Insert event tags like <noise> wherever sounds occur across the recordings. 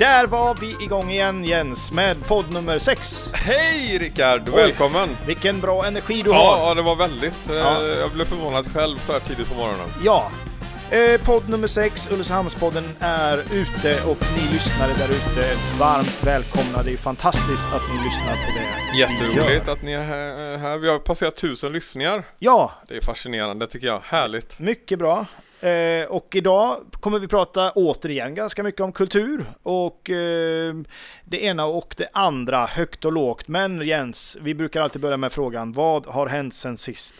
där var vi igång igen Jens med podd nummer 6. Hej Rickard, välkommen! Vilken bra energi du Ja, har. ja, det var väldigt. Eh, Ja. Jag blev förvånad själv så här tidigt på morgonen. Ja. Eh, podd nummer 6, Ulricehamnspodden, är ute och ni lyssnare där ute, varmt välkomna. Det är fantastiskt att ni lyssnar på det Jätteroligt att ni är här- här. Vi har passerat tusen lyssningar. Ja, Det är fascinerande tycker jag. Härligt. mycket bra. Eh, och idag kommer vi prata återigen ganska mycket om kultur och eh, det ena och det andra, högt och lågt. Men Jens, vi brukar alltid börja med frågan, vad har hänt sen sist?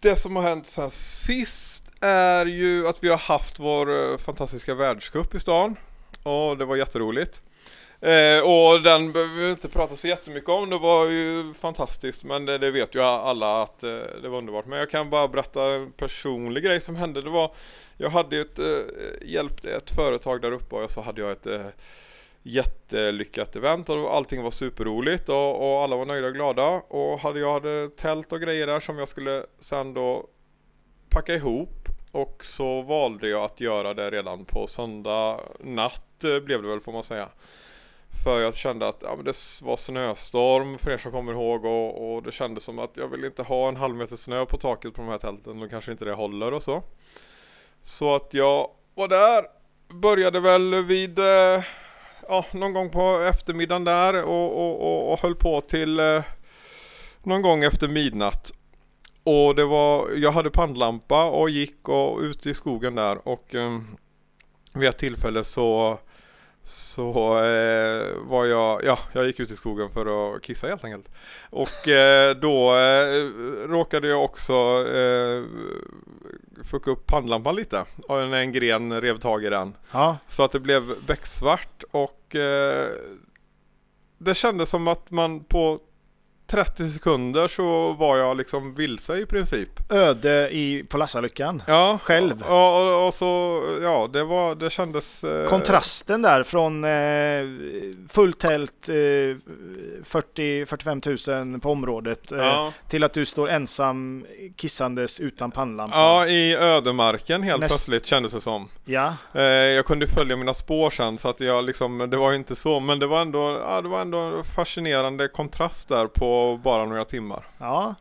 Det som har hänt sen sist är ju att vi har haft vår eh, fantastiska världscup i stan. Och det var jätteroligt. Eh, och den behöver vi inte prata så jättemycket om. Det var ju fantastiskt men det, det vet ju alla att eh, det var underbart. Men jag kan bara berätta en personlig grej som hände. Det var, jag hade ju ett, eh, hjälpt ett företag där uppe och så hade jag ett eh, jättelyckat event och allting var superroligt och, och alla var nöjda och glada. Och hade jag hade tält och grejer där som jag skulle sen då packa ihop och så valde jag att göra det redan på söndag natt eh, blev det väl får man säga. För jag kände att ja, men det var snöstorm för er som kommer ihåg och, och det kändes som att jag vill inte ha en halv meter snö på taket på de här tälten och kanske inte det håller och så. Så att jag var där, började väl vid eh, ja, någon gång på eftermiddagen där och, och, och, och höll på till eh, någon gång efter midnatt. Och det var, jag hade pannlampa och gick och ut i skogen där och eh, vid ett tillfälle så så eh, var jag, ja, jag gick ut i skogen för att kissa helt enkelt. Och eh, då eh, råkade jag också eh, fucka upp pannlampan lite. Och en, en gren rev tag i den. Ja, Så att det blev becksvart och eh, det kändes som att man på 30 sekunder så var jag liksom vilse i princip. öde i, på Lassalyckan. Ja, Själv? Ja, och, och så, ja, det var, det kändes... Eh, Kontrasten där från eh, fullt tält, eh, 40-45 000 på området eh, Ja. till att du står ensam kissandes utan pannlampa. Ja, i ödemarken helt Näst- plötsligt kändes det som. Ja, Eh, jag kunde följa mina spår sen så att jag liksom, det var ju inte så, men det var ändå, ja, det var ändå en fascinerande kontrast där på bara några timmar. ja.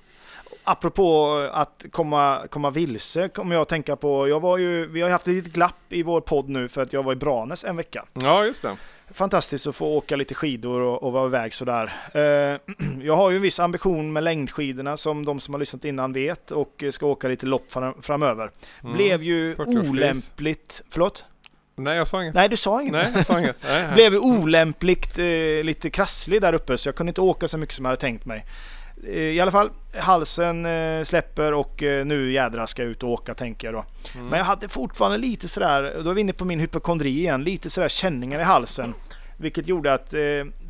Apropå att komma, komma vilse kommer jag att tänka på. Jag var ju, vi har haft ett litet glapp i vår podd nu för att jag var i Branäs en vecka. Ja, just det. Fantastiskt att få åka lite skidor och, och vara iväg sådär. Eh, <clears throat> jag har ju en viss ambition med längdskidorna som de som har lyssnat innan vet och ska åka lite lopp fram, framöver. Mm. Blev ju 40-årskris. olämpligt... Förlåt? Nej, jag sa inget. Nej, du sa inget. Nej, jag sa inget. Nej, <laughs> nej. Blev olämpligt eh, lite krasslig där uppe så jag kunde inte åka så mycket som jag hade tänkt mig. Eh, I alla fall, halsen eh, släpper och eh, nu jädra ska jag ut och åka tänker jag då. Mm. Men jag hade fortfarande lite sådär, då är vi inne på min hypokondri igen, lite sådär känningar i halsen. Vilket gjorde att eh,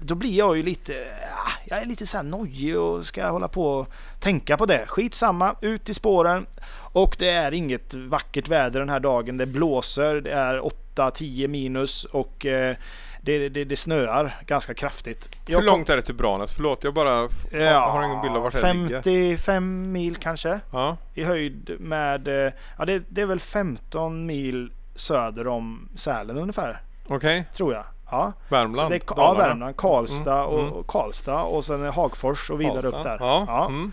då blir jag ju lite, ah, jag är lite såhär nojig och ska hålla på och tänka på det. Skitsamma, ut i spåren. Och det är inget vackert väder den här dagen. Det blåser, det är 8-10 minus och eh, det, det, det snöar ganska kraftigt. Jag Hur långt är det till Branäs? Förlåt, jag bara kom- har, ingen bild av vart det ligger. 55 mil kanske Ja, i höjd med, eh, ja det, det är väl 15 mil söder om Sälen ungefär, okej. tror jag. Ja, Värmland? det ja. Värmland, Karlstad Mm, och, mm. och Karlstad och sen Hagfors och vidare upp Karlstad. där. Ja, Ja. Mm.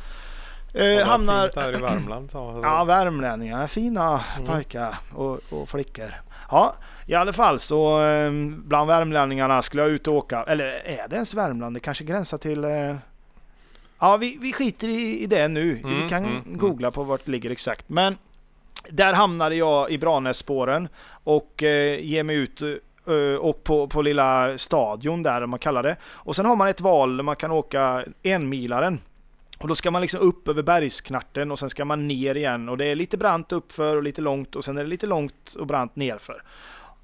Eh, hamnar... fint där i Värmland. Ja, värmlänningar, fina Mm. pojkar och, och flickor. Ja, i alla fall så eh, bland värmlänningarna skulle jag ut och åka. Eller är det ens Värmland? Det kanske gränsar till... Eh... Ja, vi, vi skiter i, i det nu. vi Mm, kan mm, mm. googla på vart det ligger exakt. Men där hamnade jag i Branässpåren och eh, ger mig ut och på, på lilla stadion där man kallar det. Och sen har man ett val där man kan åka enmilaren. Och då ska man liksom upp över bergsknarten och sen ska man ner igen. Och det är lite brant uppför och lite långt och sen är det lite långt och brant nerför.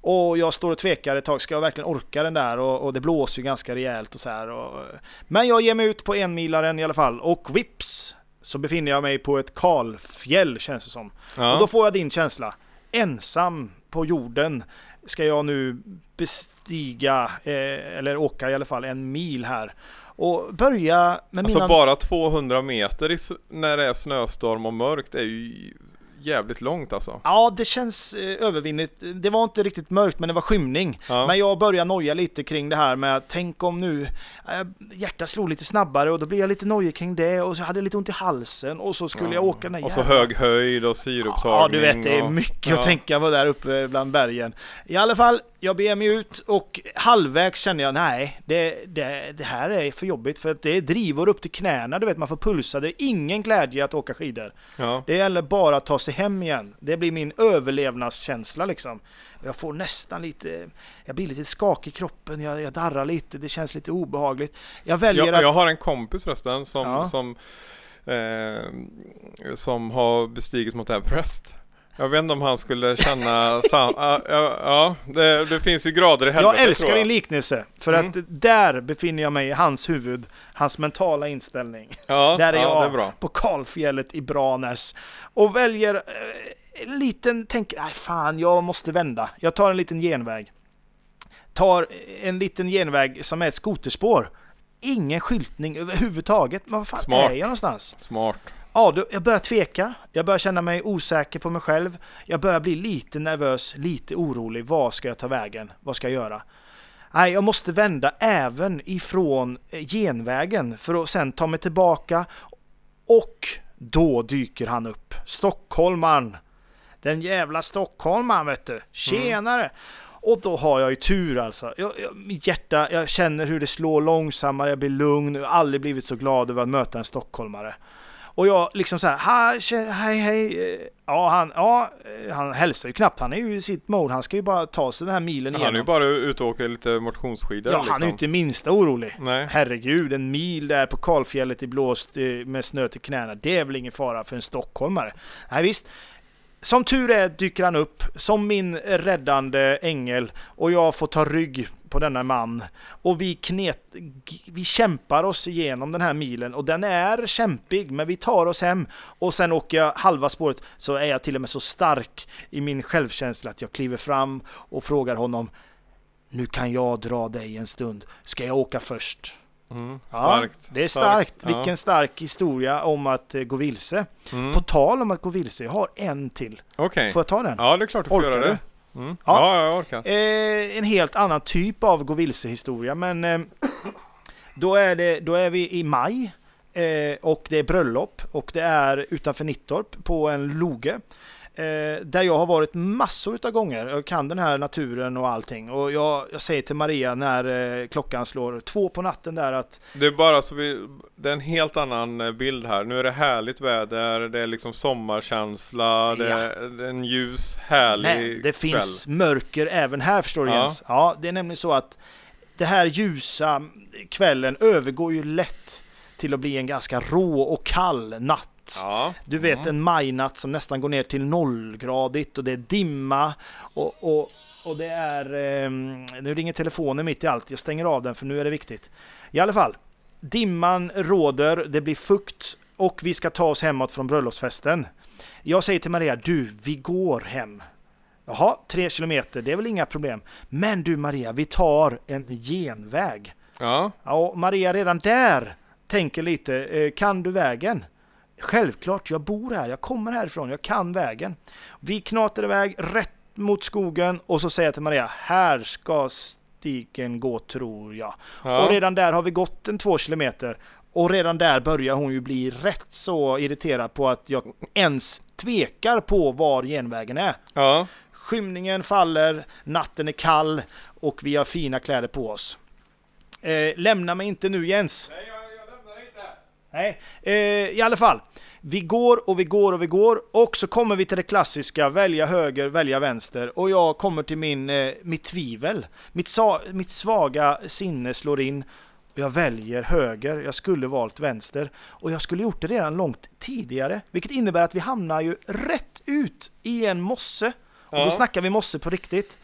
Och jag står och tvekar ett tag, ska jag verkligen orka den där? Och, och det blåser ju ganska rejält och så här. Och, men jag ger mig ut på enmilaren i alla fall och vips så befinner jag mig på ett kalfjäll känns det som. Ja. Och då får jag din känsla. Ensam på jorden ska jag nu bestiga, eh, eller åka i alla fall en mil här. Och börja med Alltså mina... bara 200 meter när det är snöstorm och mörkt är ju jävligt långt alltså. Ja, det känns eh, övervinnligt. Det var inte riktigt mörkt, men det var skymning. Ja. Men jag börjar noja lite kring det här med tänk om nu eh, hjärtat slog lite snabbare och då blir jag lite nojig kring det och så hade jag lite ont i halsen och så skulle jag åka den där Och så hög höjd och syreupptagning. Ja, du vet, det är och- mycket ja. att tänka på där uppe bland bergen. I alla fall, jag beger mig ut och halvvägs känner jag, nej, det, det, det här är för jobbigt för att det är drivor upp till knäna, du vet, man får pulsa. Det är ingen glädje att åka skidor. Ja. Det gäller bara att ta sig hem igen. Det blir min överlevnadskänsla liksom. Jag får nästan lite, jag blir lite skakig i kroppen, jag, jag darrar lite, det känns lite obehagligt. Jag väljer Jag, att... jag har en kompis förresten som, Ja. som, eh, som har bestigit mot Everest. Jag vet inte om han skulle känna sam- <laughs> ja, ja, det, det finns ju grader i helvetet Jag älskar tror din liknelse, för Mm. att där befinner jag mig i hans huvud, hans mentala inställning. Ja, Där är ja, jag är på kalfjället i Branäs och väljer eh, en liten, tänker, nej fan, jag måste vända. Jag tar en liten genväg. Tar en liten genväg som är ett skoterspår. Ingen skyltning överhuvudtaget. Men vad fan Smart. är jag någonstans? Smart. Ja, jag börjar tveka. Jag börjar känna mig osäker på mig själv. Jag börjar bli lite nervös, lite orolig. Vad ska jag ta vägen? Vad ska jag göra? Nej, jag måste vända även ifrån eh, genvägen för att sen ta mig tillbaka. Och då dyker han upp. Stockholmaren. Den jävla stockholmaren vet du. Tjenare! Och då har jag ju tur alltså. Jag, jag, mitt hjärta, jag känner hur det slår långsammare, jag blir lugn. Jag har aldrig blivit så glad över att möta en stockholmare. Och jag liksom så här, "Ha, tje- hej hej. Eh, Ja han, ja, eh, han hälsar ju knappt. Han är ju i sitt mode. Han ska ju bara ta sig den här milen Han är ju bara ute och åker lite motionsskidor. Ja, han är ju liksom. inte minsta orolig. Nej. Herregud, en mil där på kalfjället i blåst eh, med snö till knäna. Det är väl ingen fara för en stockholmare? Nej visst. Som tur är dyker han upp som min räddande ängel och jag får ta rygg på denna man. Och vi, knet, vi kämpar oss igenom den här milen och den är kämpig men vi tar oss hem. Och sen åker jag halva spåret så är jag till och med så stark i min självkänsla att jag kliver fram och frågar honom Nu kan jag dra dig en stund. Ska jag åka först? Mm, Ja, starkt. det är starkt. Ja. Vilken stark historia om att eh, gå vilse. Mm. På tal om att gå vilse, jag har en till. Okej. Får jag ta den? Ja, det är klart du får Orkar göra det. Mm. Ja. Ja. ja, jag orkar. Eh, en helt annan typ av gå vilse historia, men eh, <clears throat> då, är det, då är vi i maj eh, och det är bröllop och det är utanför Nittorp på en loge. Eh, där jag har varit massor av gånger. Jag kan den här naturen och allting. Och jag, jag säger till Maria när eh, klockan slår två på natten där att Det är bara så vi, det är en helt annan eh, bild här. Nu är det härligt väder, det är liksom sommarkänsla, det, är, det är en ljus, härlig Nej, det finns mörker även här förstår du Ja. Jens. Ja, det är nämligen så att det här ljusa kvällen övergår ju lätt till att bli en ganska rå och kall natt. Ja. Du vet Mm. en majnatt som nästan går ner till nollgradigt och det är dimma och, och, och det är... ehm, nu ringer telefonen mitt i allt. Jag stänger av den för nu är det viktigt. I alla fall. Dimman råder, det blir fukt och vi ska ta oss hemåt från bröllopsfesten. Jag säger till Maria, du, vi går hem. Jaha, tre kilometer, det är väl inga problem. Men du Maria, vi tar en genväg. Ja. Ja, och Maria redan där tänker lite, eh, kan du vägen? Självklart, jag bor här, jag kommer härifrån, jag kan vägen. Vi knatar iväg rätt mot skogen och så säger jag till Maria, här ska stigen gå tror jag. Ja. Och redan där har vi gått en två kilometer. Och redan där börjar hon ju bli rätt så irriterad på att jag ens tvekar på var genvägen är. ja. Skymningen faller, natten är kall och vi har fina kläder på oss. Eh, lämna mig inte nu Jens. Nej, jag, jag lämnar inte. Nej, eh, i alla fall. Vi går och vi går och vi går och så kommer vi till det klassiska välja höger, välja vänster och jag kommer till min, eh, mitt tvivel. Mitt, sa, mitt svaga sinne slår in och jag väljer höger. Jag skulle valt vänster och jag skulle gjort det redan långt tidigare, vilket innebär att vi hamnar ju rätt ut i en mosse. Och då Ja. snackar vi mosse på riktigt.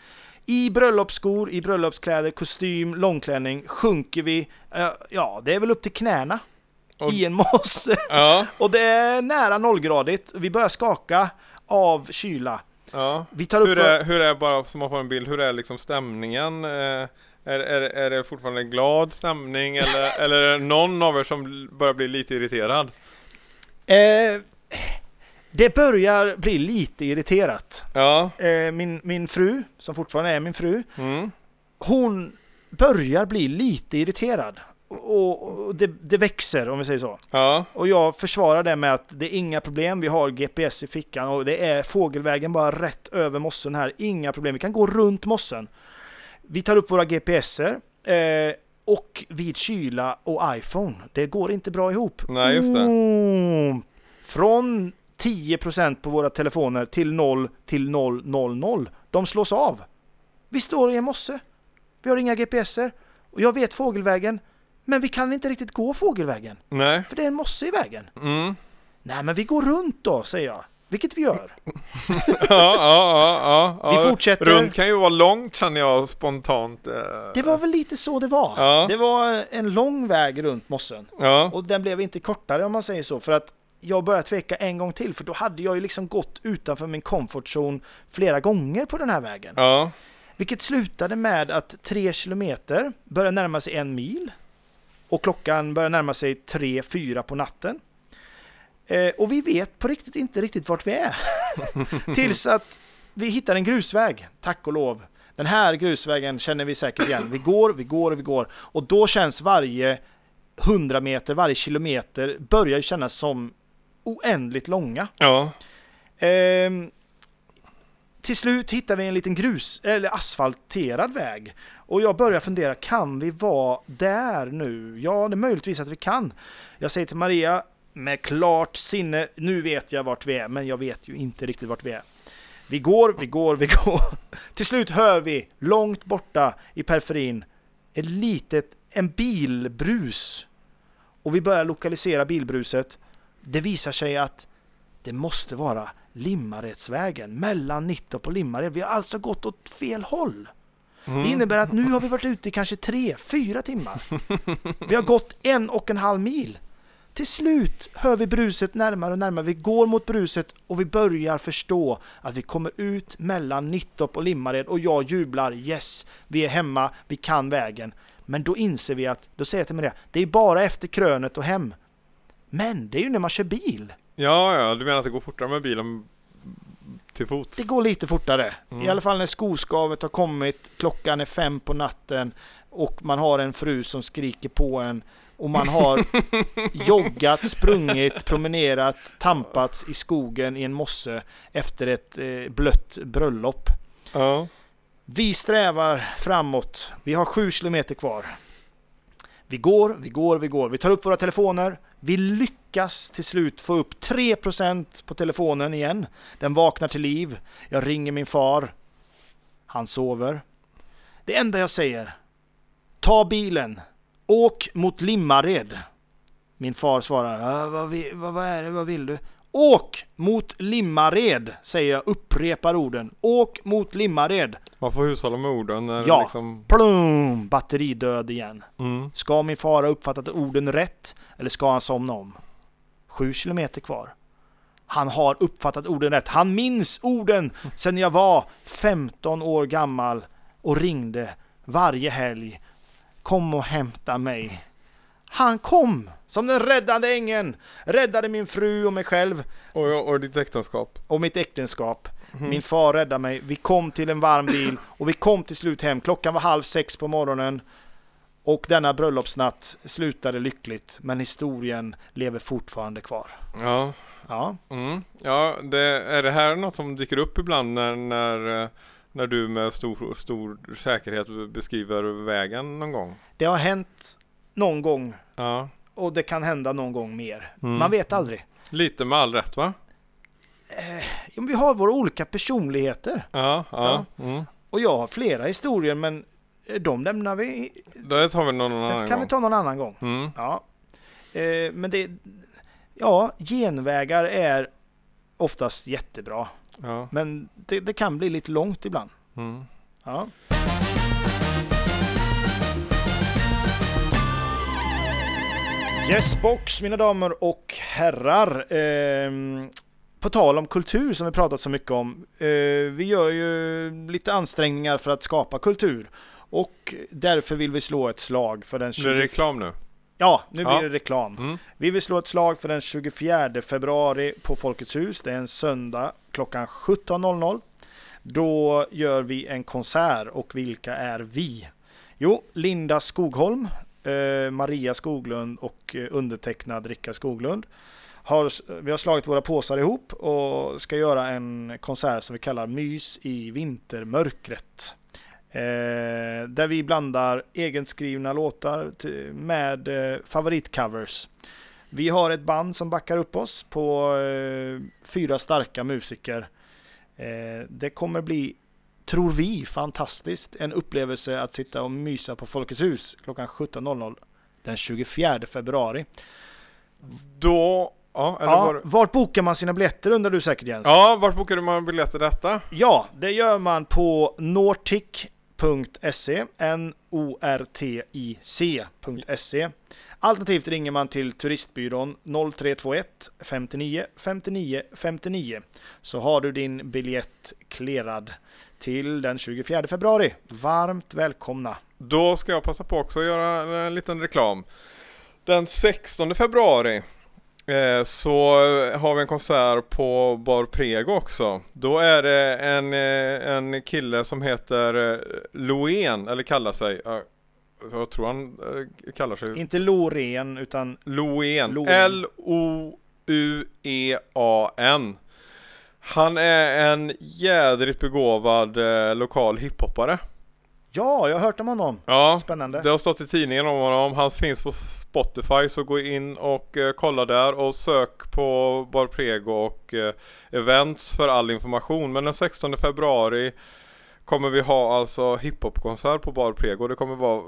I bröllopsskor, i bröllopskläder, kostym, långklänning sjunker vi, eh, ja det är väl upp till knäna Och- i en mosse. <laughs> Ja. Och det är nära nollgradigt. Vi börjar skaka av kyla. ja. Vi tar upp... Hur är, hur är, bara så man får en bild, hur är liksom stämningen? Eh, Är, är, är det fortfarande en glad stämning eller, <laughs> eller är det någon av er som börjar bli lite irriterad? Eh, Det börjar bli lite irriterat. Ja. Eh, min, min fru, som fortfarande är min fru, Mm. hon börjar bli lite irriterad. Och, och det, det växer om vi säger så. Ja. Och jag försvarar det med att det är inga problem, vi har GPS i fickan och det är fågelvägen bara rätt över mossen här. Inga problem, vi kan gå runt mossen. Vi tar upp våra GPSer eh, och vid kyla och iPhone. Det går inte bra ihop. Nej, just det. Mm. Från 10% på våra telefoner till 0 till 000. De slås av. Vi står i en mosse. Vi har inga GPSer. Och jag vet fågelvägen. Men vi kan inte riktigt gå fågelvägen. Nej. För det är en mosse i vägen. Mm. Nej, men vi går runt då, säger jag. Vilket vi gör. <laughs> Ja, ja, ja, ja. Vi fortsätter. Runt kan ju vara långt känner jag spontant. eh. Det var väl lite så det var. Ja. Det var en lång väg runt mossen. Ja. Och den blev inte kortare om man säger så. För att jag började tveka en gång till. För då hade jag ju liksom gått utanför min comfort zone flera gånger på den här vägen. Ja. Vilket slutade med att tre kilometer började närma sig en mil. Och klockan började närma sig tre, fyra på natten. Eh, och vi vet på riktigt inte riktigt vart vi är. <laughs> Tills att vi hittar en grusväg, tack och lov. Den här grusvägen känner vi säkert igen. Vi går, vi går och vi går. Och då känns varje 100 meter, varje kilometer börjar ju kännas som oändligt långa. Ja. Ehm, till slut hittar vi en liten grus eller asfalterad väg. Och jag börjar fundera, kan vi vara där nu? Ja, det är möjligtvis att vi kan. Jag säger till Maria med klart sinne, nu vet jag vart vi är, men jag vet ju inte riktigt vart vi är. Vi går, vi går, vi <laughs> går. Till slut hör vi långt borta i periferin ett litet, en bilbrus. Och vi börjar lokalisera bilbruset. Det visar sig att det måste vara Limmaredsvägen mellan Nittorp och Limmared. Vi har alltså gått åt fel håll. Mm. Det innebär att nu har vi varit ute i kanske tre, fyra timmar. <laughs> Vi har gått en och en halv mil. Till slut hör vi bruset närmare och närmare. Vi går mot bruset och vi börjar förstå att vi kommer ut mellan Nittorp och Limmared och jag jublar. Yes, vi är hemma, vi kan vägen. Men då inser vi att, då säger jag till Maria, det är bara efter krönet och hem. Men det är ju när man kör bil. Ja, ja, du menar att det går fortare med bilen till fots? Det går lite fortare. Mm. I alla fall när skoskavet har kommit, klockan är fem på natten och man har en fru som skriker på en och man har <laughs> joggat, sprungit, promenerat, tampats i skogen i en mosse efter ett eh, blött bröllop. Ja. Vi strävar framåt. Vi har sju kilometer kvar. Vi går, vi går, vi går. Vi tar upp våra telefoner. Vi lyckas till slut få upp 3% på telefonen igen. Den vaknar till liv. Jag ringer min far. Han sover. Det enda jag säger. Ta bilen. Åk mot Limmared. Min far svarar. Vad, vad, vad är det? Vad vill du? Åk mot Limmared, säger jag, upprepar orden. Åk mot Limmared. Man får hushålla med orden. När Ja. Liksom... Plum! Batteridöd igen. Mm. Ska min far ha uppfattat orden rätt eller ska han somna om? Sju kilometer kvar. Han har uppfattat orden rätt. Han minns orden sedan jag var 15 år gammal och ringde varje helg. Kom och hämta mig. Han kom som den räddande ängeln. Räddade min fru och mig själv Och, och ditt äktenskap. och mitt äktenskap. Min far räddade mig. Vi kom till en varm bil <laughs> och vi kom till slut hem. Klockan var halv sex på morgonen. Och denna bröllopsnatt slutade lyckligt, men historien lever fortfarande kvar. Ja. Ja, Mm. Ja, det, är det här något som dyker upp ibland när, när, eh, när du med stor, stor säkerhet beskriver vägen någon gång? det har hänt någon gång Ja. Och det kan hända någon gång mer. Mm. Man vet aldrig. Lite med all rätt va? Jo, men Vi har våra olika personligheter Ja, ja. Mm. och jag har flera historier, men eh, de lämnar vi. Det tar vi någon annan kan gång. vi ta någon annan gång. Mm. Ja, eh, men det. Ja, genvägar är oftast jättebra. Ja. Men det, det kan bli lite långt ibland. Mm. Ja. Yes box mina damer och herrar. Ehm, på tal om kultur som vi pratat så mycket om. Eh, vi gör ju lite ansträngningar för att skapa kultur. Och därför vill vi slå ett slag för den Blir det reklam nu? Ja, nu blir Ja. det reklam. Mm. Vi vill slå ett slag för den 24 februari på Folkets hus. Det är en söndag klockan 17.00. Då gör vi en konsert och vilka är vi? Jo, Linda Skogholm, eh, Eh, Maria Skoglund och eh, undertecknad Rickard Skoglund. Har, vi har slagit våra påsar ihop och ska göra en konsert som vi kallar Mys i vintermörkret. Eh, där vi blandar egenskrivna låtar till- med eh, favoritcovers. Vi har ett band som backar upp oss på eh, fyra starka musiker. Eh, det kommer bli, tror vi, fantastiskt. En upplevelse att sitta och mysa på Folkets hus klockan 17.00 den 24 februari. Då, ja, eller Ja, var, vart bokar man sina biljetter undrar du säkert Jens? ja, vart bokade man biljetter detta? Ja, det gör man på nortic.se, N-O-R-T-I-C.se. Alternativt ringer man till turistbyrån 0321 59 59 59 så har du din biljett klerad till den 24 februari. Varmt välkomna! Då ska jag passa på också att göra en liten reklam. Den 16 februari eh, så har vi en konsert på Bar Prego också. Då är det en, eh, en kille som heter eh, Loen, eller kallar sig, jag tror han kallar sig Inte Loreen utan. Loen. L-O-U-E-A-N. Han är en jädrigt begåvad eh, lokal hiphoppare. ja, jag har hört om honom. Ja, Spännande. det har stått i tidningen om honom. Han finns på Spotify så gå in och eh, kolla där och sök på Bar Prego och eh, events för all information. Men den 16 februari kommer vi ha alltså hiphopkonsert på Bar Prego. Det kommer vara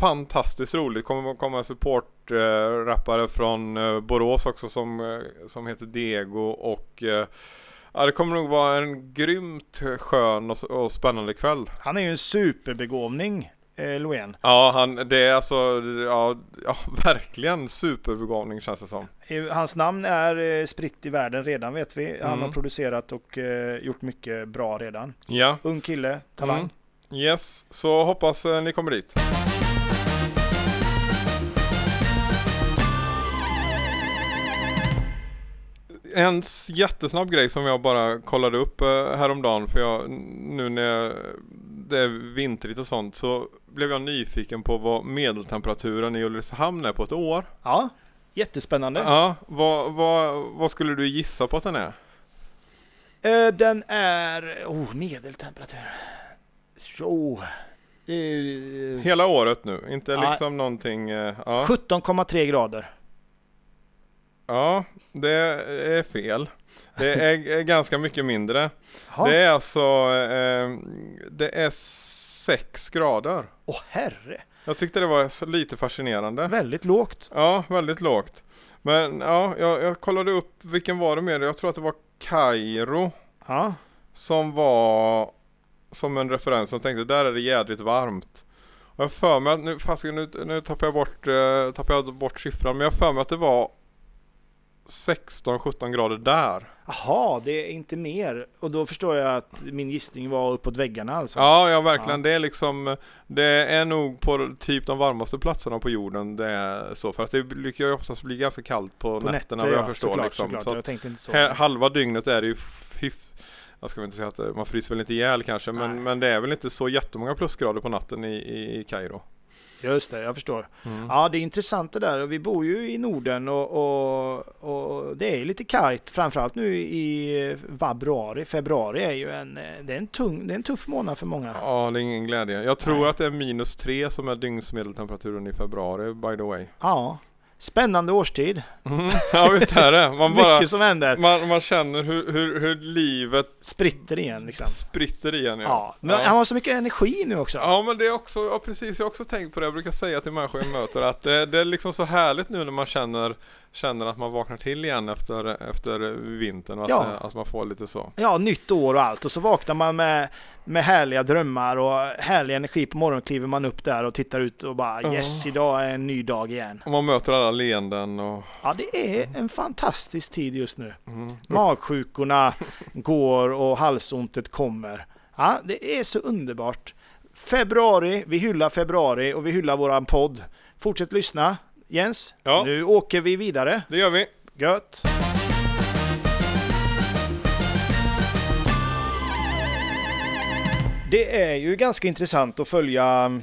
fantastiskt roligt. Det kommer komma support-rappare från eh, Borås också som, eh, som heter Diego och eh, Ja, det kommer nog vara en grymt skön och, och spännande kväll. Han är ju en superbegåvning, eh, Loen. Ja, han, det är alltså, ja, ja <laughs> verkligen superbegåvning känns det som. Eh, Hans namn är eh, spritt i världen redan vet vi. Han Mm. har producerat och eh, gjort mycket bra redan. Ja, Ung kille, talang. Mm. yes, så hoppas eh, ni kommer dit. En jättesnabb grej som jag bara kollade upp eh, häromdagen för jag, nu när det är vintrigt och sånt så blev jag nyfiken på vad medeltemperaturen i Ulricehamn är på ett år. Ja, jättespännande. Ja, vad, vad, vad skulle du gissa på att den är? Eh, den är, oh, medeltemperatur. Så. Eh, Hela året nu, inte liksom någonting... eh, Ja, 17,3 grader. Ja, det är fel. Det är ganska mycket mindre. Ja. Det är alltså... eh, Det är 6 grader. Åh herre, Jag tyckte det var lite fascinerande. väldigt lågt. Ja, väldigt lågt. Men ja, jag, jag kollade upp vilken var det mer? Jag tror att det var Kairo Ja, som var som en referens. Jag tänkte där är det jädrigt varmt. Och jag för mig att nu, fasiken, nu, nu tappar jag bort, eh, tappar jag bort siffran. Men jag för mig att det var 16-17 grader där. Jaha, det är inte mer. Och då förstår jag att min gissning var uppåt väggarna alltså. Ja, ja verkligen. Det är liksom Det är nog på typ de varmaste platserna på jorden det är så. För att det brukar ju oftast bli ganska kallt på, På nätterna nätter, vad jag ja, förstår. såklart, liksom. såklart. Så Jag tänkte inte så. halva dygnet är det ju hyf- jag ska väl inte säga att man fryser väl inte ihjäl kanske men, men det är väl inte så jättemånga plusgrader på natten i, i, i Kairo. Just det, jag förstår. Mm. Ja, det är intressant det där. Vi bor ju i Norden och, och, och det är lite kargt. Framförallt nu i februari. Februari är ju en, det är en, tung, det är en tuff månad för många. Ja, det är ingen glädje. Jag tror Nej. att det är minus tre som är dygnsmedeltemperaturen i februari by the way. Ja, spännande årstid. Mm. Ja visst är det. Man, <laughs> bara, Mycket som händer. man, man känner hur, hur, hur livet Spritter igen liksom. spritter igen. Ja, men ja. han har så mycket energi nu också. Ja men det är också, ja precis, jag har också tänkt på det. Jag brukar säga till människor jag möter att det, det är liksom så härligt nu när man känner, känner att man vaknar till igen efter, efter vintern och att, Ja. att man får lite så. Ja, nytt år och allt. Och så vaknar man med, med härliga drömmar och härlig energi på morgonen. Kliver man upp där och tittar ut och bara Ja. yes, idag är en ny dag igen. Och man möter alla leenden och... Ja, det är en fantastisk tid just nu. Mm. Magsjukorna <laughs> går och halsontet kommer. Ja, det är så underbart. Februari, vi hyllar februari och vi hyllar våran podd. Fortsätt lyssna. Jens, Ja. nu åker vi vidare. Det gör vi. Gött! Det är ju ganska intressant att följa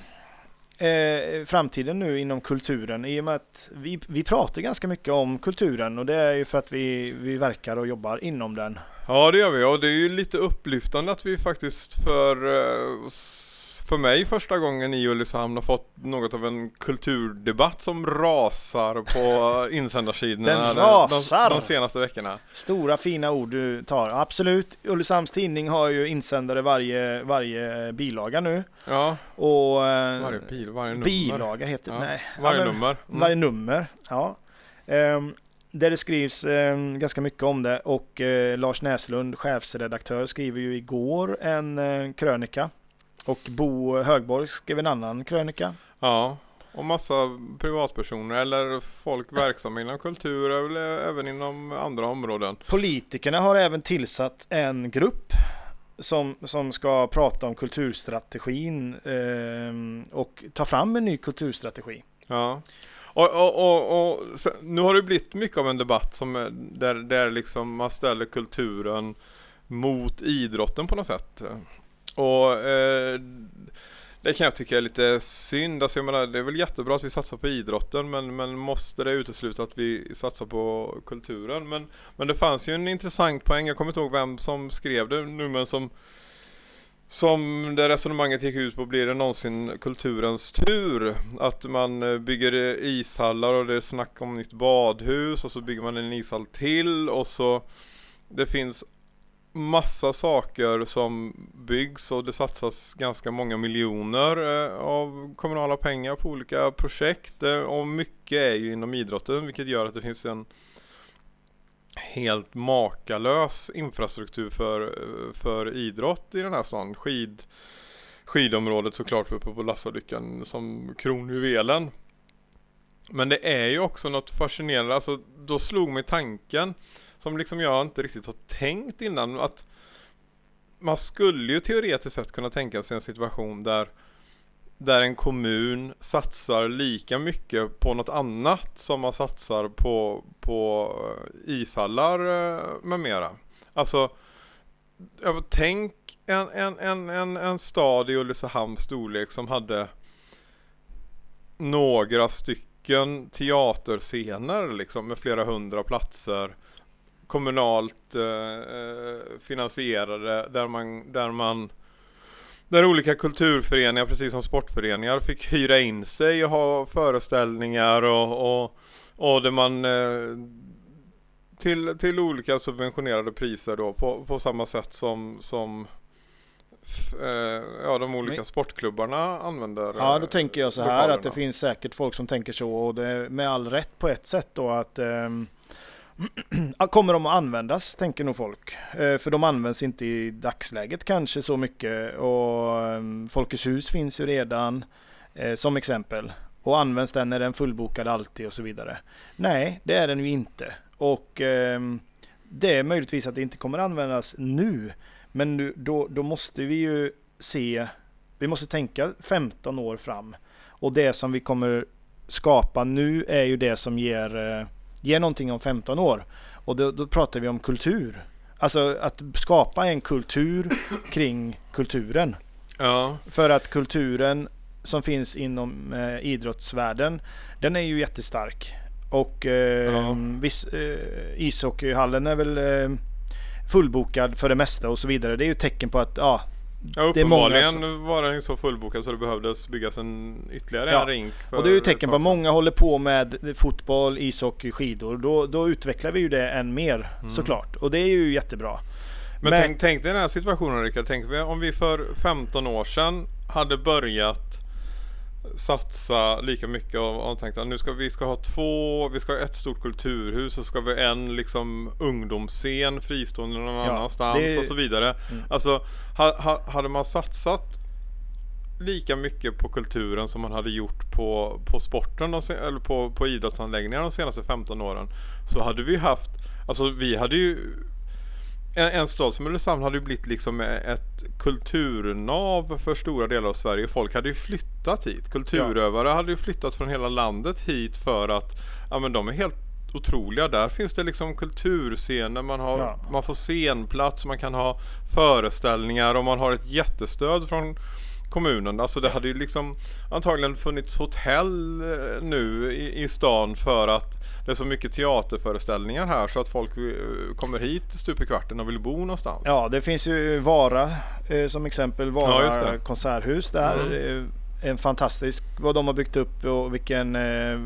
eh, framtiden nu inom kulturen i och med att vi, vi pratar ganska mycket om kulturen och det är ju för att vi, vi verkar och jobbar inom den. Ja det gör vi och det är ju lite upplyftande att vi faktiskt för, eh, för mig första gången i Ulricehamn har fått något av en kulturdebatt som rasar på <laughs> insändarsidorna Den de- rasar! De, de senaste veckorna. Stora fina ord du tar. Absolut, Ulricehamns tidning har ju insändare varje, varje bilaga nu. Ja, Och, eh, varje bil, varje nummer. bilaga heter. Ja, Nej. Varje Ja, men- nummer. Mm. Varje nummer, ja. Ehm, där det skrivs ehm, ganska mycket om det och eh, Lars Näslund, chefsredaktör, skriver ju igår en eh, krönika. Och Bo Högborg skrev en annan krönika. Ja, och massa privatpersoner eller folk verksamma inom kultur eller även inom andra områden. Politikerna har även tillsatt en grupp som, som ska prata om kulturstrategin ehm, och ta fram en ny kulturstrategi. Ja. Och, och, och, och nu har det blivit mycket av en debatt som är, där, där liksom man ställer kulturen mot idrotten på något sätt. Och eh, det kan jag tycka är lite synd. Alltså jag menar, det är väl jättebra att vi satsar på idrotten men, men måste det utesluta att vi satsar på kulturen? Men, men det fanns ju en intressant poäng, jag kommer inte ihåg vem som skrev det nu men som som det resonemanget gick ut på, blir det någonsin kulturens tur? Att man eh, bygger ishallar och det är snack om nytt badhus och så bygger man en ishall till och så det finns massa saker som byggs och det satsas ganska många miljoner eh, av kommunala pengar på olika projekt eh, och mycket är ju inom idrotten vilket gör att det finns en helt makalös infrastruktur för, eh, för idrott i den här stan. Skid, skidområdet såklart uppe på Lassalyckan som kronjuvelen. Men det är ju också något fascinerande, alltså då slog mig tanken som liksom jag inte riktigt har tänkt innan att man skulle ju teoretiskt sett kunna tänka sig en situation där där en kommun satsar lika mycket på något annat som man satsar på, på ishallar eh, med mera. Alltså, tänk en, en, en, en, en stad i Ulricehamns storlek som hade några stycken teaterscener liksom med flera hundra platser kommunalt eh, eh, finansierade där man, där man där olika kulturföreningar, precis som sportföreningar, fick hyra in sig och ha föreställningar och, och, och där man eh, till, till olika subventionerade priser då på, på samma sätt som, som eh, ja, de olika sportklubbarna använder. Ja, då tänker jag så här lokalerna. att det finns säkert folk som tänker så och det är med all rätt på ett sätt då att ehm, Kommer de att användas, tänker nog folk. Eh, för de används inte i dagsläget kanske så mycket och ehm, Folkets hus finns ju redan eh, som exempel. Och används den är den fullbokad alltid och så vidare. Nej, det är den ju inte. Och ehm, det är möjligtvis att det inte kommer användas nu. Men nu, då, då måste vi ju se vi måste tänka 15 år fram. Och det som vi kommer skapa nu är ju det som ger, eh, ger någonting om 15 år. Och då, då pratar vi om kultur. Alltså att skapa en kultur <coughs> kring kulturen. Ja, För att kulturen som finns inom eh, idrottsvärlden, den är ju jättestark. Och eh, Ja. viss, eh, ishockeyhallen är väl eh, fullbokad för det mesta och så vidare. Det är ju tecken på att ja, ja Det uppenbarligen var den ju så fullbokad så det behövdes byggas en ytterligare Ja, en rink. Och det är ju tecken på att många håller på med fotboll, ishockey, skidor. Då, då utvecklar vi ju det än mer såklart. Och det är ju jättebra. Men, Men- Tänk, tänk dig den här situationen Rickard, tänk om vi för 15 år sedan hade börjat satsa lika mycket och, och tänkt att nu ska vi ska ha två, vi ska ha ett stort kulturhus och ska vi en liksom ungdomsscen fristående någon Ja, annanstans det- och så vidare. Alltså ha, ha, hade man satsat lika mycket på kulturen som man hade gjort på, på sporten de, eller på, på idrottsanläggningar de senaste 15 åren så hade vi haft, alltså vi hade ju en, en stad som Ulricehamn hade ju blivit liksom ett kulturnav för stora delar av Sverige. Folk hade ju flyttat hit. Kulturövare ja. hade ju flyttat från hela landet hit för att ja, men de är helt otroliga. Där finns det liksom kulturscener, man, har, ja. man får scenplats, man kan ha föreställningar och man har ett jättestöd från kommunen. Alltså det hade ju liksom antagligen funnits hotell eh, nu i, i stan för att det är så mycket teaterföreställningar här så att folk eh, kommer hit stup i kvarten och vill bo någonstans. Ja, det finns ju Vara eh, som exempel, Vara ja, konserthus där. Mm. En fantastisk, vad de har byggt upp och vilken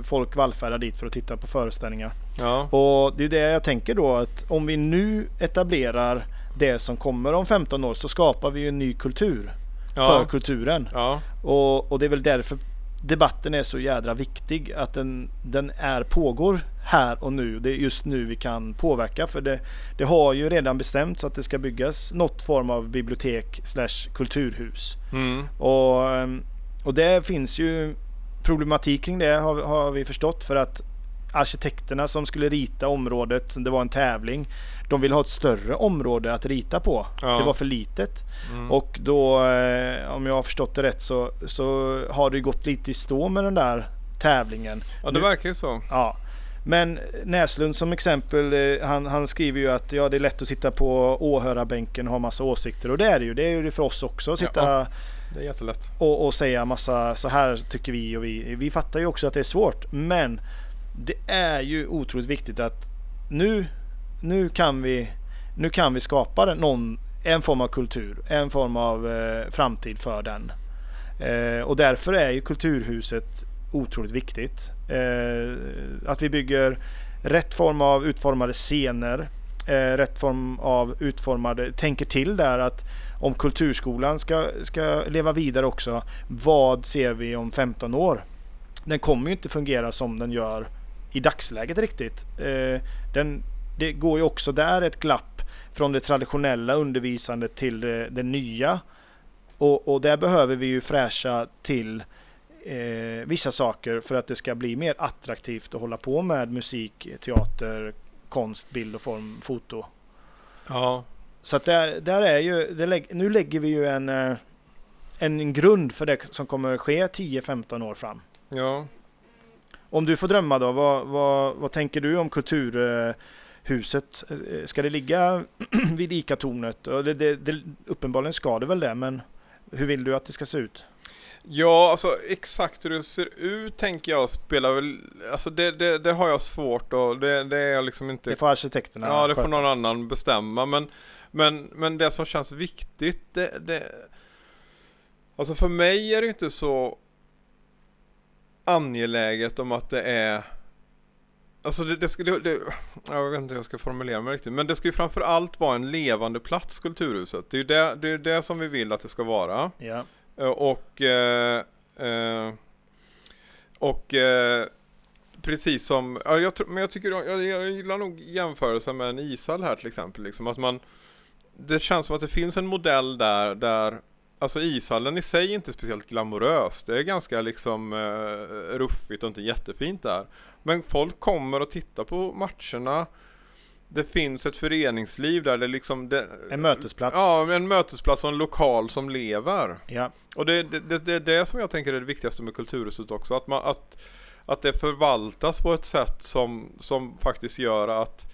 folk vallfärdar dit för att titta på föreställningar. Ja. Och det är det jag tänker då att om vi nu etablerar det som kommer om 15 år så skapar vi ju en ny kultur ja. för kulturen. Ja. Och, och det är väl därför debatten är så jädra viktig. Att den, den är, pågår här och nu. Det är just nu vi kan påverka. För det, det har ju redan bestämts att det ska byggas något form av bibliotek slash kulturhus. Mm. Och, och det finns ju problematik kring det har, har vi förstått. För att arkitekterna som skulle rita området, det var en tävling. De ville ha ett större område att rita på. Ja. Det var för litet. Mm. Och då, eh, om jag har förstått det rätt, så, så har det gått lite i stå med den där tävlingen. Ja, det verkar ju så. Ja. Men Näslund som exempel, eh, han, han, skriver ju att ja, det är lätt att sitta på åhörarbänken och ha massa åsikter. Och det är det ju. Det är ju det för oss också. Att sitta ja, det är jättelätt. Och, och säga massa så här tycker vi och vi. Vi fattar ju också att det är svårt. Men det är ju otroligt viktigt att nu, nu, kan, vi, nu kan vi skapa någon, en form av kultur, en form av eh, framtid för den. Eh, och därför är ju Kulturhuset otroligt viktigt. Eh, att vi bygger rätt form av utformade scener, eh, rätt form av utformade, tänker till där att om Kulturskolan ska, ska leva vidare också, vad ser vi om 15 år? Den kommer ju inte fungera som den gör i dagsläget riktigt. Eh, den, det går ju också där ett glapp från det traditionella undervisandet till det, det nya. Och, och, där behöver vi ju fräscha till eh, vissa saker för att det ska bli mer attraktivt att hålla på med musik, teater, konst, bild och form, foto. Ja. Så att där, där är ju, det, nu lägger vi ju en, eh, en grund för det som kommer ske 10-15 år fram. Ja. Om du får drömma då, vad, vad, vad tänker du om kulturhuset? Ska det ligga <clears throat> vid ICA-tornet? Det, det, det, uppenbarligen ska det väl det, men hur vill du att det ska se ut? Ja, alltså exakt hur det ser ut tänker jag spelar väl, alltså det, det, det har jag svårt och det, det är jag liksom inte... Det får arkitekterna Ja, det får någon annan bestämma, men, men, men det som känns viktigt, det, det... Alltså för mig är det inte så angeläget om att det är Alltså det, det skulle, det, jag vet inte hur jag ska formulera mig riktigt, men det ska ju framför allt vara en levande plats, Kulturhuset. Det är ju det, det, är det som vi vill att det ska vara. Ja. Eh, och, eh, eh, och eh, precis som, ja, jag, men jag tycker, jag, jag gillar nog jämförelsen med en ishall här till exempel. Liksom, att man, det känns som att det finns en modell där, där Alltså ishallen i sig är inte speciellt glamorös. Det är ganska liksom eh, ruffigt och inte jättefint där. Men folk kommer och tittar på matcherna. Det finns ett föreningsliv där det liksom... Det, en mötesplats. Ja, en mötesplats och en lokal som lever. Ja. Och det är det, det, det, det som jag tänker är det viktigaste med Kulturhuset också. Att, man, att, att det förvaltas på ett sätt som, som faktiskt gör att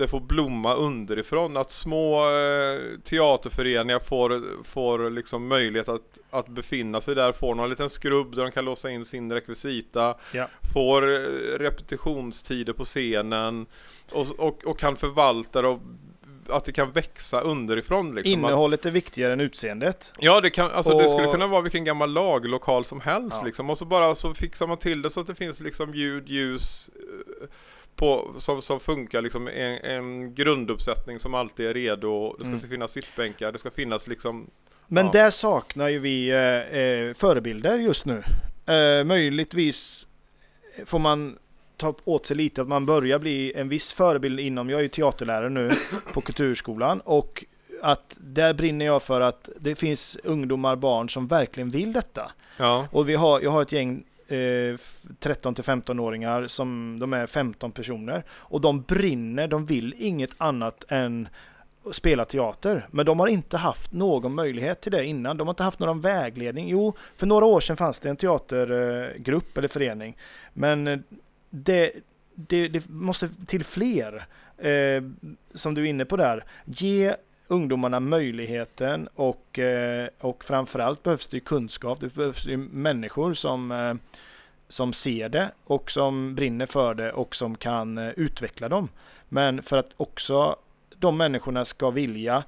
det får blomma underifrån. Att små eh, teaterföreningar får, får liksom möjlighet att, att befinna sig där, får någon liten skrubb där de kan låsa in sin rekvisita, ja. får eh, repetitionstider på scenen och, och, och kan förvalta det och att det kan växa underifrån. Liksom. Innehållet är viktigare än utseendet. Ja, det, kan, alltså, och... det skulle kunna vara vilken gammal laglokal som helst. Ja. Liksom. Och så bara så fixar man till det så att det finns liksom ljud, ljus, eh, på, som, som funkar liksom en, en grunduppsättning som alltid är redo. Det ska mm. finnas sittbänkar, det ska finnas liksom Men ja. där saknar ju vi eh, eh, förebilder just nu. Eh, möjligtvis får man ta åt sig lite att man börjar bli en viss förebild inom, jag är ju teaterlärare nu <coughs> på Kulturskolan och att där brinner jag för att det finns ungdomar, barn som verkligen vill detta. Ja. Och vi har, jag har ett gäng Eh, 13 till 15-åringar som de är 15 personer och de brinner, de vill inget annat än spela teater. Men de har inte haft någon möjlighet till det innan. De har inte haft någon vägledning. Jo, för några år sedan fanns det en teatergrupp eller förening. Men eh, det, det, det måste till fler, eh, som du är inne på där. Ge ungdomarna möjligheten och, eh, och framförallt behövs det kunskap. Det behövs ju människor som, eh, som ser det och som brinner för det och som kan eh, utveckla dem. Men för att också de människorna ska vilja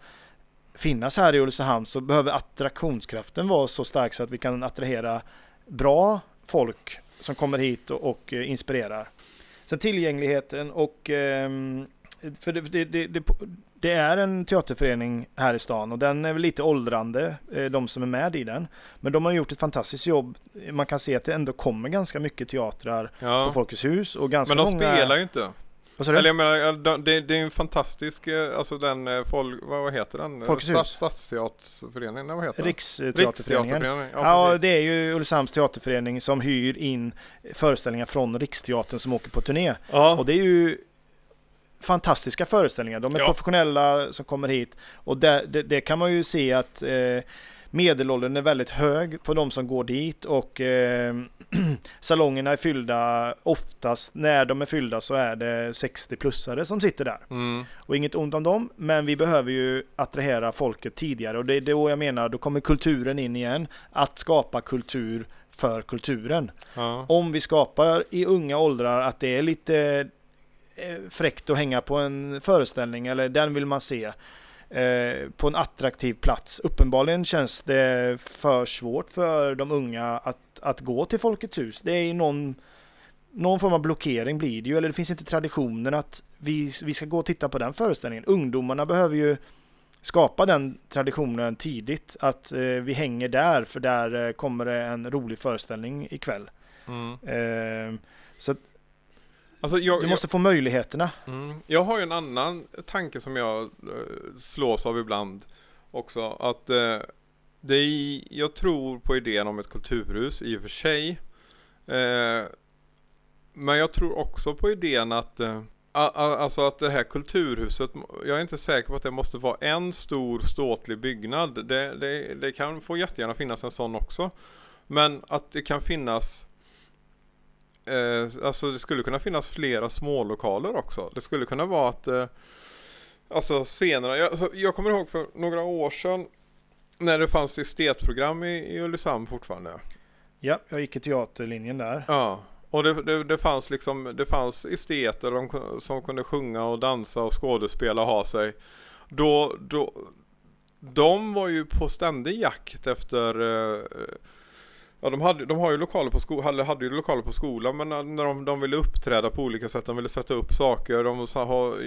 finnas här i Ulricehamn så behöver attraktionskraften vara så stark så att vi kan attrahera bra folk som kommer hit och, och inspirerar. Sen tillgängligheten och ehm, för det, det, det, det, är en teaterförening här i stan och den är väl lite åldrande, eh, de som är med i den. Men de har gjort ett fantastiskt jobb. Man kan se att det ändå kommer ganska mycket teatrar ja. på Folkets hus och ganska Men de många... spelar ju inte. Eller jag menar, det, det är en fantastisk, eh, alltså den, eh, folk, vad heter den? Folkets hus? Stadsteaterföreningen, vad heter Riksteaterföreningen. Riksteaterföreningen. Ja, ja det är ju Ulricehamns teaterförening som hyr in föreställningar från Riksteatern som åker på turné. Ja. Och det är ju fantastiska föreställningar. De är ja. professionella som kommer hit och det, det, det kan man ju se att eh, medelåldern är väldigt hög på de som går dit och eh, <clears throat> salongerna är fyllda oftast när de är fyllda så är det 60-plussare som sitter där. Mm. Och inget ont om dem, men vi behöver ju attrahera folket tidigare och det är då jag menar, då kommer kulturen in igen. Att skapa kultur för kulturen. Ja. Om vi skapar i unga åldrar att det är lite fräckt att hänga på en föreställning eller den vill man se Eh, på en attraktiv plats. Uppenbarligen känns det för svårt för de unga att, att gå till Folkets hus. Det är ju någon, någon form av blockering blir det ju, eller det finns inte traditionen att vi, vi ska gå och titta på den föreställningen. Ungdomarna behöver ju skapa den traditionen tidigt, att eh, vi hänger där, för där eh, kommer det en rolig föreställning ikväll. Mm. Eh, så Alltså jag, du måste jag, få möjligheterna. Mm, jag har ju en annan tanke som jag eh, slås av ibland också. Att eh, det är, jag tror på idén om ett kulturhus i och för sig. Eh, men jag tror också på idén att eh, Alltså att det här kulturhuset, jag är inte säker på att det måste vara en stor ståtlig byggnad. Det, det, det kan få jättegärna finnas en sån också. Men att det kan finnas eh, alltså det skulle kunna finnas flera smålokaler också. Det skulle kunna vara att eh, Alltså senare, jag, alltså, jag kommer ihåg för några år sedan när det fanns estetprogram i, i Ulricehamn fortfarande. Ja, jag gick i teaterlinjen där. Ja, och det, det, det fanns liksom, det fanns esteter de, som kunde sjunga och dansa och skådespela och ha sig. Då, då, de var ju på ständig jakt efter eh, Ja, de, hade, de har ju lokaler på sko hade, hade ju lokaler på skolan men när de, de ville uppträda på olika sätt, de ville sätta upp saker. De,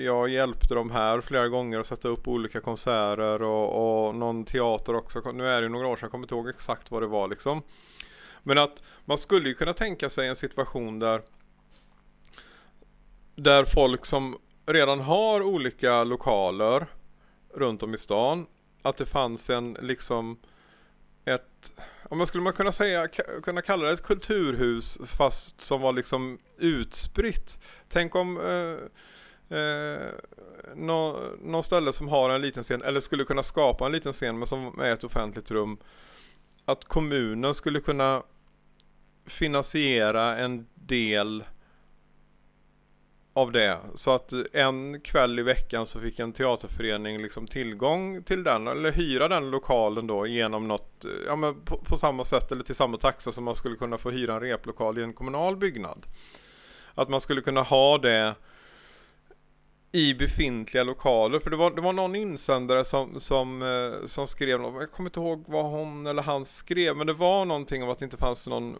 jag hjälpte dem här flera gånger att sätta upp olika konserter och, och någon teater också. Nu är det ju några år sedan, jag kommer inte ihåg exakt vad det var liksom. Men att man skulle ju kunna tänka sig en situation där där folk som redan har olika lokaler runt om i stan, att det fanns en liksom ett om man skulle man kunna säga, kunna kalla det ett kulturhus fast som var liksom utspritt. Tänk om eh, eh, nå, någon ställe som har en liten scen eller skulle kunna skapa en liten scen men som är ett offentligt rum. Att kommunen skulle kunna finansiera en del av det. Så att en kväll i veckan så fick en teaterförening liksom tillgång till den eller hyra den lokalen då genom något, ja men på, på, samma sätt eller till samma taxa som man skulle kunna få hyra en replokal i en kommunal byggnad. Att man skulle kunna ha det i befintliga lokaler. För det var, det var någon insändare som, som, eh, som skrev, jag kommer inte ihåg vad hon eller han skrev, men det var någonting om att det inte fanns någon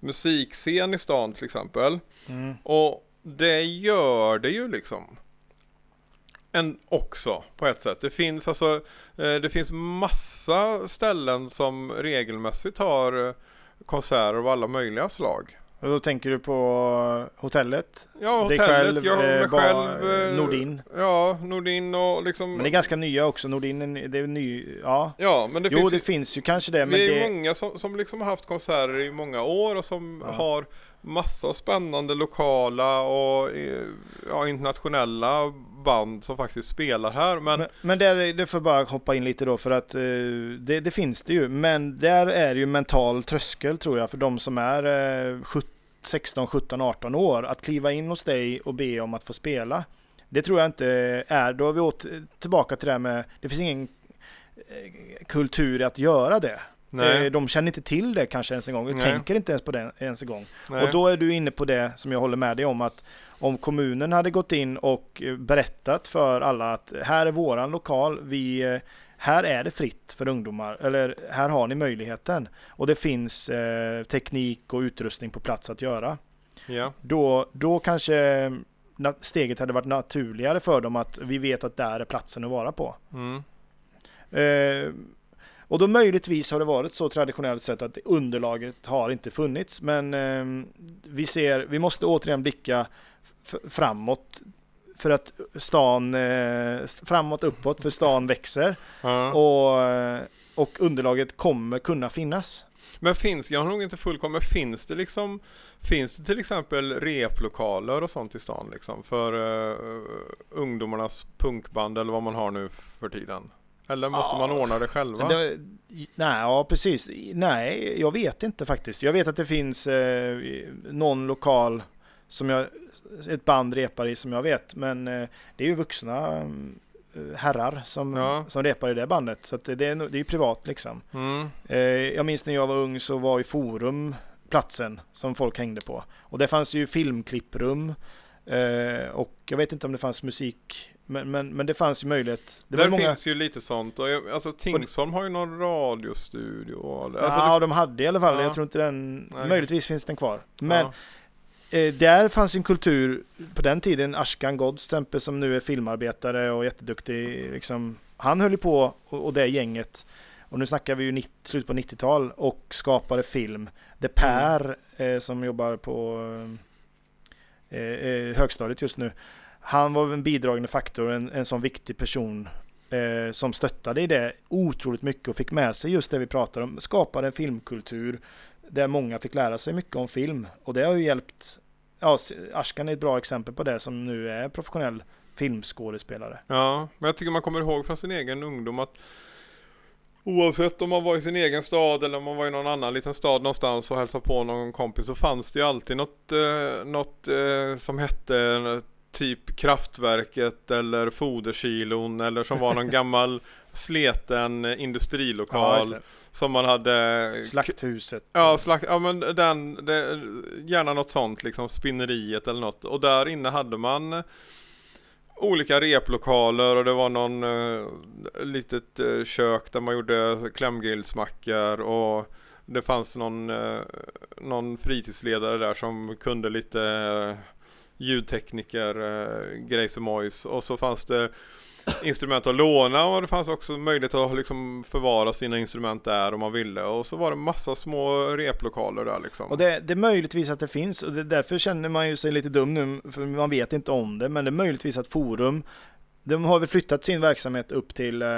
musikscen i stan till exempel. Mm. Och det gör det ju liksom. En också på ett sätt. Det finns alltså eh, Det finns massa ställen som regelmässigt har eh, konserter av alla möjliga slag. Och då tänker du på hotellet? Ja, hotellet, själv, jag mig eh, själv. Nordin? Ja, Nordin och liksom... Men det är ganska nya också, Nordin det är ny, ja. Ja, men det jo, finns det finns ju kanske det, men det är det... många som, som liksom har haft konserter i många år och som ja. har massa spännande lokala och eh, ja, internationella band som faktiskt spelar här. Men, Men, men där, det får jag bara hoppa in lite då för att eh, det, det finns det ju. Men där är det ju mental tröskel tror jag för de som är eh, 17, 16, 17, 18 år. Att kliva in hos dig och be om att få spela. Det tror jag inte är, då är vi åt, eh, tillbaka till det här med, det finns ingen eh, kultur i att göra det nej, Eh, De känner inte till det kanske ens en gång, de tänker inte ens på det ens en gång. nej. Och då är du inne på det som jag håller med dig om att om kommunen hade gått in och eh, berättat för alla att här är våran lokal, vi, eh, här är det fritt för ungdomar, eller här har ni möjligheten och det finns eh, teknik och utrustning på plats att göra. ja. Då, då kanske steget hade varit naturligare för dem att vi vet att där är platsen att vara på. Mm. Eh, och då möjligtvis har det varit så traditionellt sett att underlaget har inte funnits. Men eh, vi ser, vi måste återigen blicka framåt. För att stan, eh, framåt uppåt, för stan växer. Ja. Och, eh, och underlaget kommer kunna finnas. Men finns, jag har nog inte full koll, men finns det liksom Finns det till exempel replokaler och sånt i stan liksom för uh, ungdomarnas punkband eller vad man har nu för tiden? Eller måste Ja. man ordna det själva? Det, nej, ja precis. Nej, jag vet inte faktiskt. Jag vet att det finns eh, någon lokal som jag, ett band repar i som jag vet. Men eh, det är ju vuxna eh, herrar som, Ja. som repar i det bandet. Så det, är, det är ju privat liksom. Mm. Eh, jag minns när jag var ung så var ju Forum platsen som folk hängde på. Och det fanns ju filmklipprum. Eh, och jag vet inte om det fanns musik. Men, men, men det fanns ju möjlighet. Det Där många... finns ju lite sånt. Och jag, alltså Tingsholm har ju någon radiostudio. Alltså, ja, det, de hade i alla fall. Ja. Jag tror inte den... Nej. Möjligtvis finns den kvar. Men ja. eh, där fanns en kultur på den tiden. Ashkan Gods exempel som nu är filmarbetare och jätteduktig. Liksom, han höll ju på och, och det gänget. Och nu snackar vi ju 90, slut på 90-tal och skapade film. The Per eh, som jobbar på Eh, eh, högstadiet just nu. Han var en bidragande faktor, en, en sån viktig person eh, som stöttade i det otroligt mycket och fick med sig just det vi pratar om. Skapade en filmkultur där många fick lära sig mycket om film. Och det har ju hjälpt. Ja, Ashkan är ett bra exempel på det som nu är professionell filmskådespelare. Ja, men jag tycker man kommer ihåg från sin egen ungdom att Oavsett om man var i sin egen stad eller om man var i någon annan liten stad någonstans och hälsade på någon kompis så fanns det ju alltid något, eh, något eh, som hette typ Kraftverket eller Foderkilon eller som var någon <laughs> gammal sleten Ja, industrilokal just som man hade. Slakthuset. Ja, slack, ja men den, det, gärna något sånt liksom, spinneriet eller något. Och där inne hade man olika replokaler och det var någon eh, litet eh, kök där man gjorde klämgrillsmackor och det fanns någon, eh, någon fritidsledare där som kunde lite eh, ljudtekniker, eh, grejs och mojs och så fanns det instrument att låna och det fanns också möjlighet att liksom förvara sina instrument där om man ville och så var det massa små replokaler där liksom. Och det, det är möjligtvis att det finns och det, därför känner man ju sig lite dum nu för man vet inte om det men det är möjligtvis att Forum de har väl flyttat sin verksamhet upp till eh,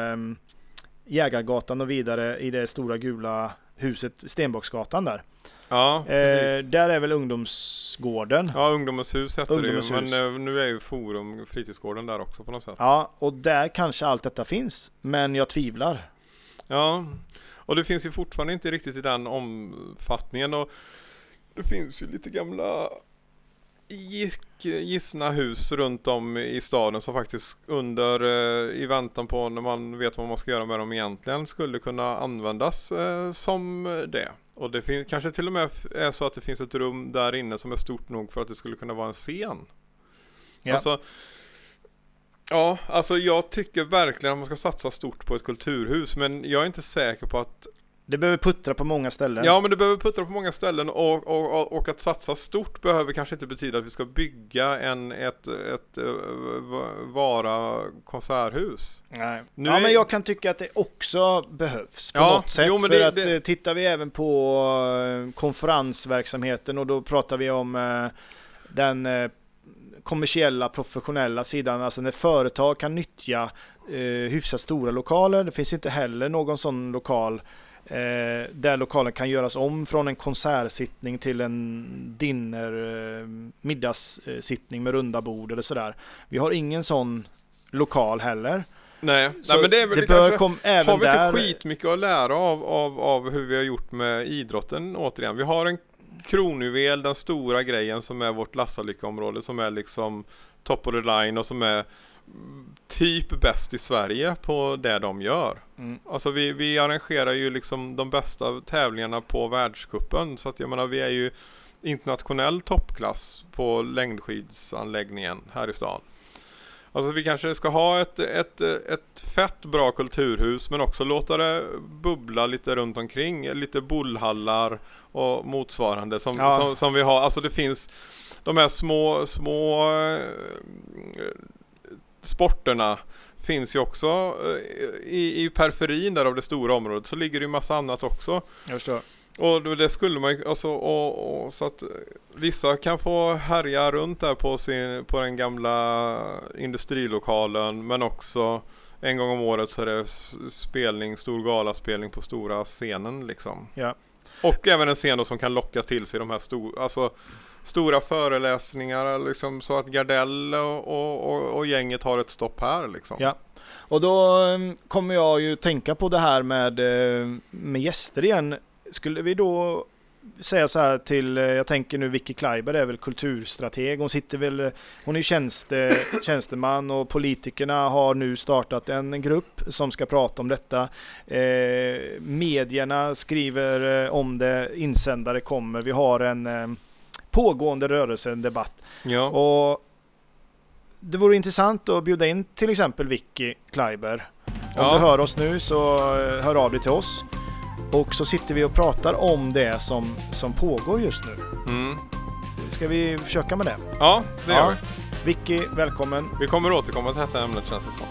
Jägargatan och vidare i det stora gula huset Stenbocksgatan där. Ja, Eh, där är väl ungdomsgården. Ja, Ungdomens hus heter Ungdomens det ju, hus. men eh, nu är ju Forum fritidsgården där också på något sätt. Ja, och där kanske allt detta finns. Men jag tvivlar. Ja, och det finns ju fortfarande inte riktigt i den omfattningen och det finns ju lite gamla gissna hus runt om i staden som faktiskt under eh, i väntan på när man vet vad man ska göra med dem egentligen skulle kunna användas eh, som det. Och det finns kanske till och med är så att det finns ett rum där inne som är stort nog för att det skulle kunna vara en scen. Ja. Alltså, ja, alltså jag tycker verkligen att man ska satsa stort på ett kulturhus men jag är inte säker på att Det behöver puttra på många ställen. Ja men det behöver puttra på många ställen och, och, och, att satsa stort behöver kanske inte betyda att vi ska bygga en, ett, ett, eh, v- vara konserthus. Nej. Nu ja, är- men jag kan tycka att det också behövs på Ja, något sätt. jo, men för det- att det- eh, tittar vi även på eh, konferensverksamheten och då pratar vi om eh, den eh, kommersiella, professionella sidan. Alltså när företag kan nyttja eh, hyfsat stora lokaler. Det finns inte heller någon sån lokal Eh, där lokalen kan göras om från en konsertsittning till en dinner eh, middagssittning med runda bord eller sådär. Vi har ingen sån lokal heller. Nej, Så Nej men det är väl det kanske, kom, har även vi inte där... skitmycket att lära av, av, av hur vi har gjort med idrotten återigen? Vi har en kronjuvel, den stora grejen som är vårt Lassalycka-område som är liksom top of the line och som är typ bäst i Sverige på det de gör. Mm. Alltså vi, vi arrangerar ju liksom de bästa tävlingarna på världskuppen så att jag menar vi är ju internationell toppklass på längdskidsanläggningen här i stan. Alltså vi kanske ska ha ett, ett, ett fett bra kulturhus men också låta det bubbla lite runt omkring. Lite bollhallar och motsvarande som, Ja. som, som vi har. Alltså det finns de här små, små eh, sporterna finns ju också eh, i, i periferin där av det stora området så ligger det ju massa annat också. Jag förstår. Och det skulle man ju, alltså, och, och, så att eh, vissa kan få härja runt där på, sin, på den gamla industrilokalen men också en gång om året så är det spelning, stor galaspelning på stora scenen liksom. Ja. Och även en scen då som kan locka till sig de här stor, alltså, stora föreläsningar liksom, så att Gardell och, och, och, och gänget har ett stopp här liksom. Ja. Och då mm, kommer jag ju tänka på det här med, eh, med gäster igen. Skulle vi då säga så här till, eh, jag tänker nu Vicky Kleiber är väl kulturstrateg. Hon sitter väl, hon är tjänste, <clears throat> tjänsteman och politikerna har nu startat en grupp som ska prata om detta. Eh, medierna skriver eh, om det, insändare kommer. Vi har en eh, pågående rörelse, en debatt. Ja. Och det vore intressant att bjuda in till exempel Vicky Kleiber. Om Ja. du hör oss nu så eh, hör av dig till oss. Och så sitter vi och pratar om det som, som pågår just nu. Mm. Ska vi försöka med det? ja, det gör Ja. vi. Vicky, välkommen. Vi kommer återkomma till detta ämnet känns det som.